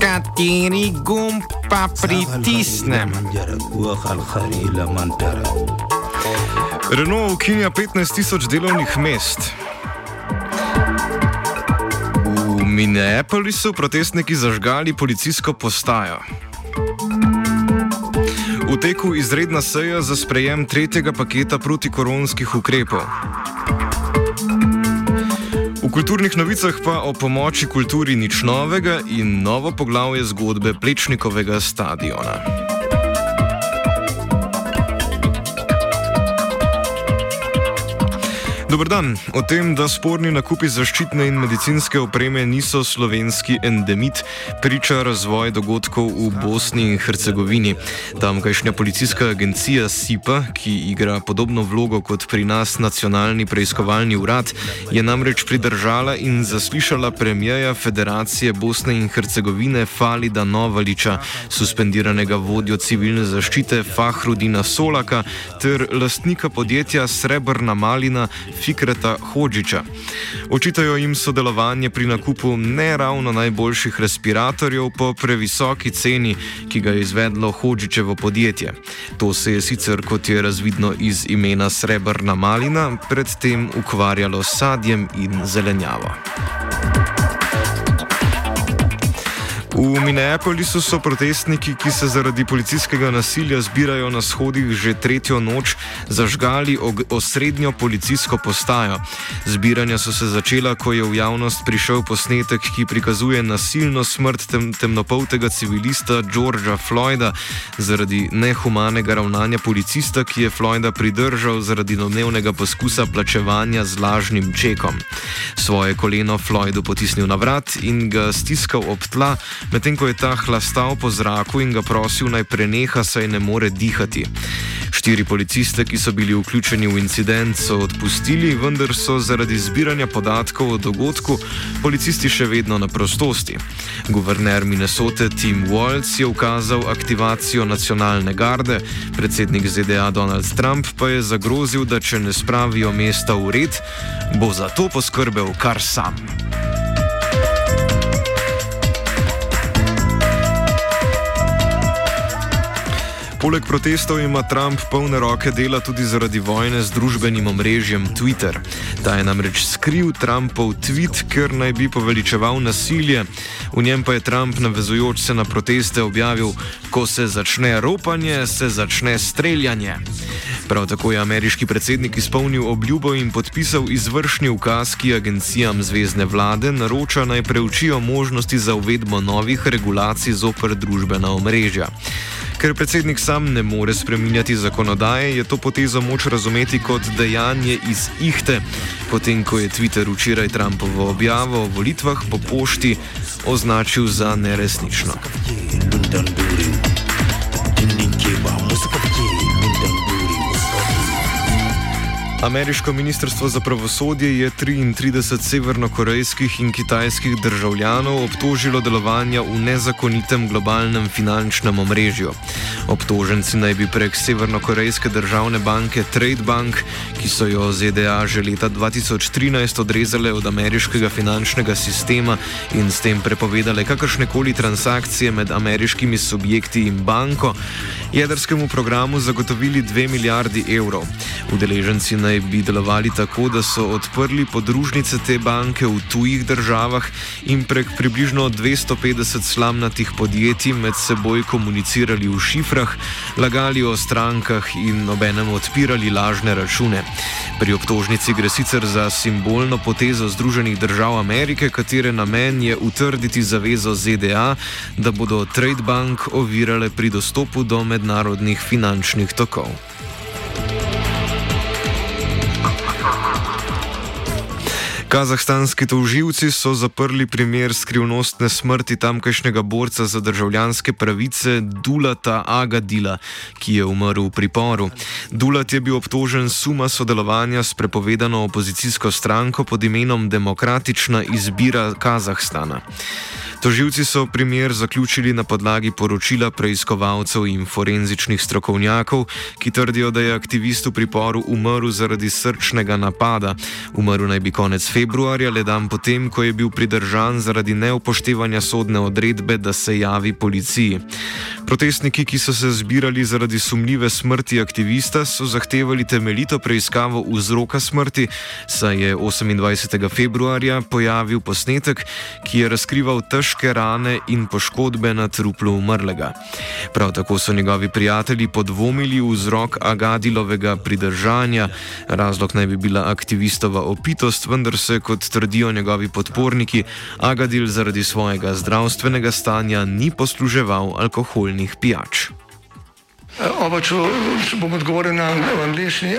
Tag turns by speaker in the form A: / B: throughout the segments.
A: Kateri gumb pa pritisnem?
B: Renault ukinja 15 tisoč delovnih mest. V Minneapolisu protestniki zažgali policijsko postajo. V teku izredna seja za sprejem tretjega paketa protikoronskih ukrepov. Kulturnih novicah pa o pomoči kulturi nič novega in novo poglavje zgodbe Plečnikovega stadiona. Dobr dan. O tem, da sporni nakupi zaščitne in medicinske opreme niso slovenski endemit, priča razvoj dogodkov v Bosni in Hercegovini. Tamkajšnja policijska agencija SIPA, ki igra podobno vlogo kot pri nas nacionalni preiskovalni urad, je namreč pridržala in zaslišala premijeja Federacije Bosne in Hercegovine Falida Novaliča, suspendiranega vodjo civilne zaščite Fahrudina Solaka ter lastnika podjetja Srebrna Malina. Fikreta Hodžiča. Očitajo jim sodelovanje pri nakupu ne ravno najboljših respiratorjev po previsoki ceni, ki ga je izvedlo Hodžičevo podjetje. To se je sicer, kot je razvidno iz imena Srebrna Malina, predtem ukvarjalo s sadjem in zelenjavo. V Minneapolisu so protestniki, ki se zaradi policijskega nasilja zbirajo na shodih že tretjo noč, zažgali osrednjo policijsko postajo. Zbiranja so se začela, ko je v javnost prišel posnetek, ki prikazuje nasilno smrt tem, temnopoltega civilista Georgea Floyda zaradi nehumanega ravnanja policista, ki je Floyda pridržal zaradi domnevnega poskusa plačevanja z lažnim čekom. Svoje koleno Floydu potisnil na vrat in ga stiskal ob tla medtem ko je ta hlastal po zraku in ga prosil naj preneha, saj ne more dihati. Štiri policiste, ki so bili vključeni v incident, so odpustili, vendar so zaradi zbiranja podatkov o dogodku policisti še vedno na prostosti. Guverner Minnesote Tim Waltz je ukazal aktivacijo nacionalne garde, predsednik ZDA Donald Trump pa je zagrozil, da če ne spravijo mesta v red, bo za to poskrbel kar sam. Poleg protestov ima Trump polne roke dela tudi zaradi vojne z družbenim omrežjem Twitter. Ta je namreč skril Trumpov tweet, ker naj bi poveličeval nasilje. V njem pa je Trump navezujoč se na proteste objavil: Ko se začne ropanje, se začne streljanje. Prav tako je ameriški predsednik izpolnil obljubo in podpisal izvršni ukaz, ki agencijam zvezdne vlade naroča naj preučijo možnosti za uvedbo novih regulacij zoper družbena omrežja. Ker predsednik sam ne more spreminjati zakonodaje, je to potezo moč razumeti kot dejanje iz ihte, potem ko je Twitter včeraj Trumpovo objavo o volitvah po pošti označil za neresnično. Ameriško ministrstvo za pravosodje je 33 severnokorejskih in kitajskih državljanov obtožilo delovanja v nezakonitem globalnem finančnem omrežju. Obtoženci naj bi prek severnokorejske državne banke Trade Bank, ki so jo ZDA že leta 2013 odrezale od ameriškega finančnega sistema in s tem prepovedale kakršnekoli transakcije med ameriškimi subjekti in banko, jedrskemu programu zagotovili 2 milijardi evrov. Udeleženci naj bi delovali tako, da so odprli podružnice te banke v tujih državah in prek približno 250 slamnatih podjetij med seboj komunicirali v šifrah, lagali o strankah in obenem odpirali lažne račune. Pri obtožnici gre sicer za simbolno potezo Združenih držav Amerike, katere namen je utrditi zavezo ZDA, da bodo Trade Bank ovirale pri dostopu do mednarodnih finančnih tokov. Kazahstanski toživci so zaprli primer skrivnostne smrti tamkajšnjega borca za državljanske pravice Dulata Agadila, ki je umrl v priporu. Dulat je bil obtožen suma sodelovanja s prepovedano opozicijsko stranko pod imenom Demokratična izbira Kazahstana. Toživci so primer zaključili na podlagi poročila preiskovalcev in forenzičnih strokovnjakov, ki trdijo, da je aktivist v priporu umrl zaradi srčnega napada. Umrl naj bi konec februarja, le dan potem, ko je bil pridržan zaradi neupoštevanja sodne odredbe, da se javi policiji. Protestniki, ki so se zbirali zaradi sumljive smrti aktivista, so zahtevali temeljito preiskavo vzroka smrti, saj je 28. februarja pojavil posnetek, ki je razkrival težke rane in poškodbe na truplu umrlega. Prav tako so njegovi prijatelji podvomili vzrok Agadilovega pridržanja. Razlog naj bi bila aktivistova opitost, vendar se, kot trdijo njegovi podporniki, Agadil zaradi svojega zdravstvenega stanja ni posluževal alkoholnih pijač.
C: Oba, če, če bom odgovoril na angliški.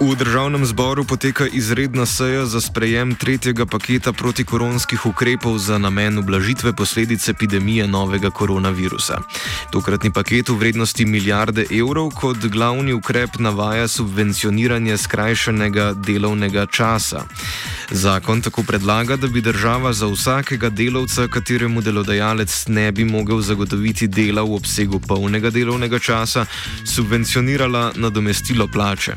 B: V državnem zboru poteka izredna seja za sprejem tretjega paketa protikoronskih ukrepov za namen ublažitve posledic epidemije novega koronavirusa. Tokratni paket v vrednosti milijarde evrov kot glavni ukrep navaja subvencioniranje skrajšanega delovnega časa. Zakon tako predlaga, da bi država za vsakega delavca, kateremu delodajalec ne bi mogel zagotoviti dela v obsegu polnega delovnega časa, subvencionirala nadomestilo plače.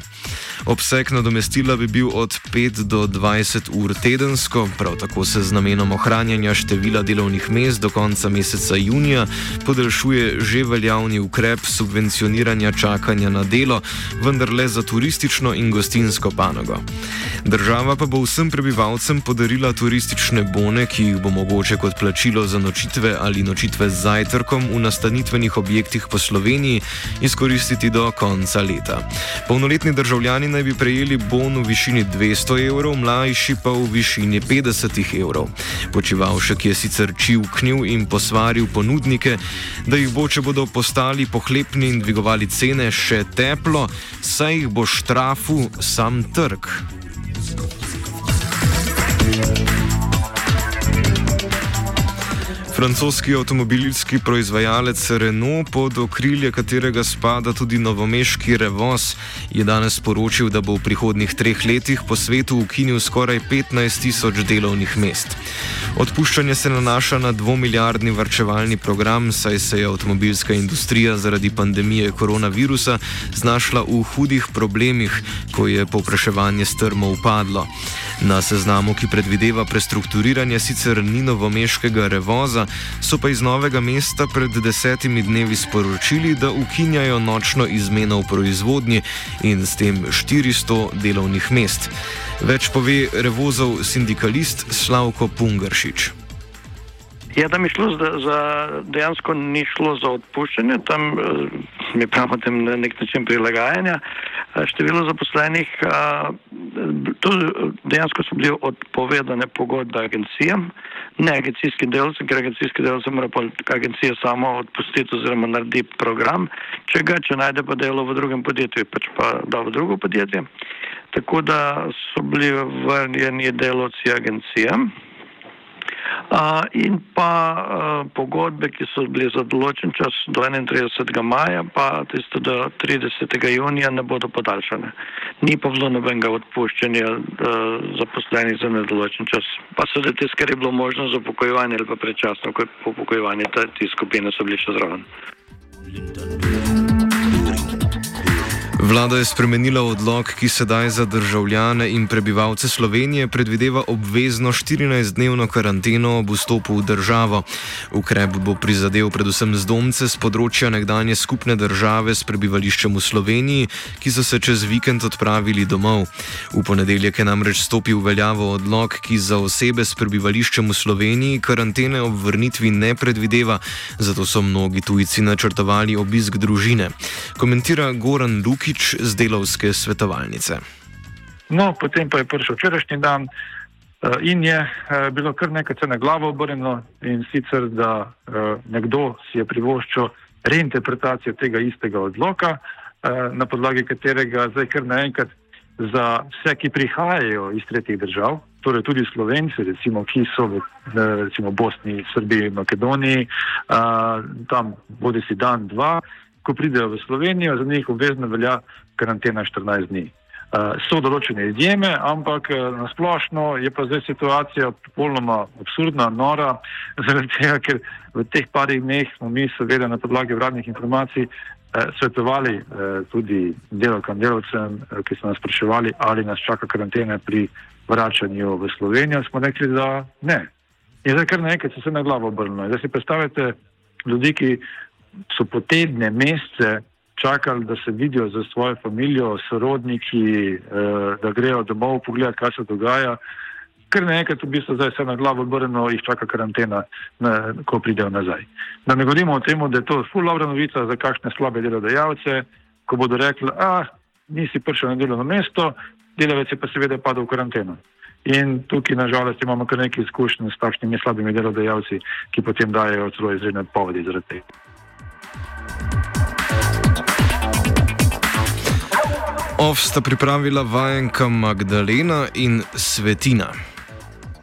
B: Obseg nadomestila bi bil od 5 do 20 ur tedensko, prav tako se z namenom ohranjanja števila delovnih mest do konca meseca junija podaljšuje že veljavni ukrep subvencioniranja čakanja na delo, vendar le za turistično in gostinsko panogo. Država pa bo vsem prebivalcem podarila turistične bone, ki jih bo mogoče kot plačilo za nočitve ali nočitve z zajtrkom v nastanitvenih objektih po Sloveniji izkoristiti do konca leta. Polnoletni državljani naj bi prejeli bon v višini 200 evrov, mlajši pa v višini 50 evrov. Počivalšek je sicer čivknil in posvaril ponudnike, da jih bo, če bodo postali pohlepni in dvigovali cene, še teplo, saj jih bo štrafu sam trg. Francoski avtomobilski proizvajalec Renault, pod okrilje katerega spada tudi novomeški Revoz, je danes sporočil, da bo v prihodnih treh letih po svetu ukinil skoraj 15 tisoč delovnih mest. Odpuščanje se nanaša na dvomilijardni varčevalni program, saj se je avtomobilska industrija zaradi pandemije koronavirusa znašla v hudih problemih, ko je povpraševanje strmo upadlo. Na seznamu, ki predvideva prestrukturiranje sicer ni novomeškega Revoza, so pa iz novega mesta pred desetimi dnevi sporočili, da ukinjajo nočno izmeno v proizvodnji in s tem 400 delovnih mest. Več pove Revozov sindikalist Slavko Pungaršič.
D: Ja, tam je šlo za, za dejansko ni šlo za odpuščanje, tam eh, mi pravimo tem na nek način prilagajanja. Eh, število zaposlenih, eh, to dejansko so bile odpovedane pogodbe agencijam, ne agencijskim delovcem, ker agencijski delovci mora pa agencija samo odpustiti oziroma narediti program, če ga, če najde pa delo v drugem podjetju, pač pa da v drugo podjetje. Tako da so bili vrnjeni delovci agencijam. In pa pogodbe, ki so bile za določen čas do 31. maja, pa tisto do 30. junija ne bodo podaljšane. Ni pa bilo nobenega odpuščanja zaposlenih za nedoločen čas. Pa so te, kar je bilo možno za upokojevanje ali pa predčasno upokojevanje, te skupine so bile še zraven.
B: Vlada je spremenila odlog, ki sedaj za državljane in prebivalce Slovenije predvideva obvezno 14-dnevno karanteno ob vstopu v državo. Ukrep bo prizadel predvsem zdomce z področja nekdanje skupne države s prebivališčem v Sloveniji, ki so se čez vikend odpravili domov. V ponedeljek je namreč stopil v veljavo odlog, ki za osebe s prebivališčem v Sloveniji karantene ob vrnitvi ne predvideva, zato so mnogi tujci načrtovali obisk družine. Komentira Goran Luki. Lukič z delovske svetovalnice.
D: No, potem pa je prišel včerajšnji dan,
E: In je bilo kar nekaj se na glavo obrnjeno in sicer, da nekdo si je privoščil reinterpretacijo tega istega odloka, na podlagi katerega zdaj kar naenkrat za vse, ki prihajajo iz tretjih držav, torej tudi Slovenci, recimo, ki so v recimo, Bosni, Srbiji, Makedoniji, tam bodi si dan, dva, ko pridejo v Slovenijo, za njih obvezno velja karantena 14 dni. Uh, so določene izjeme, ampak nasplošno je pa zdaj situacija popolnoma absurdna, nora, zaradi tega, ker v teh parih dneh smo mi, seveda, na podlagi vradnih informacij eh, svetovali eh, tudi delovkam, delovcem, eh, ki so nas spraševali, ali nas čaka karantena pri vračanju v Slovenijo. Smo rekli, da ne. In zdaj kar nekaj se je na glavo obrnilo. Zdaj si predstavljate ljudi, ki so po tedne, mesece čakali, da se vidijo za svojo družino, sorodniki, eh, da grejo domov pogledati, kaj se dogaja. Ker nekaj, v bistvu zdaj se na glavo obrnemo, jih čaka karantena, na, ko pridejo nazaj. Da ne govorimo o tem, da je to fulovna novica za kakšne slabe delodajalce, ko bodo rekli, ah, nisi prišel na delovno mesto, delavec je pa seveda padel v karanteno. In tukaj, nažalost, imamo kar nekaj izkušenj s takšnimi slabimi delodajalci, ki potem dajo celo izredne povedi zaradi tega.
B: Ov sta pripravila vajenka Magdalena in Svetina.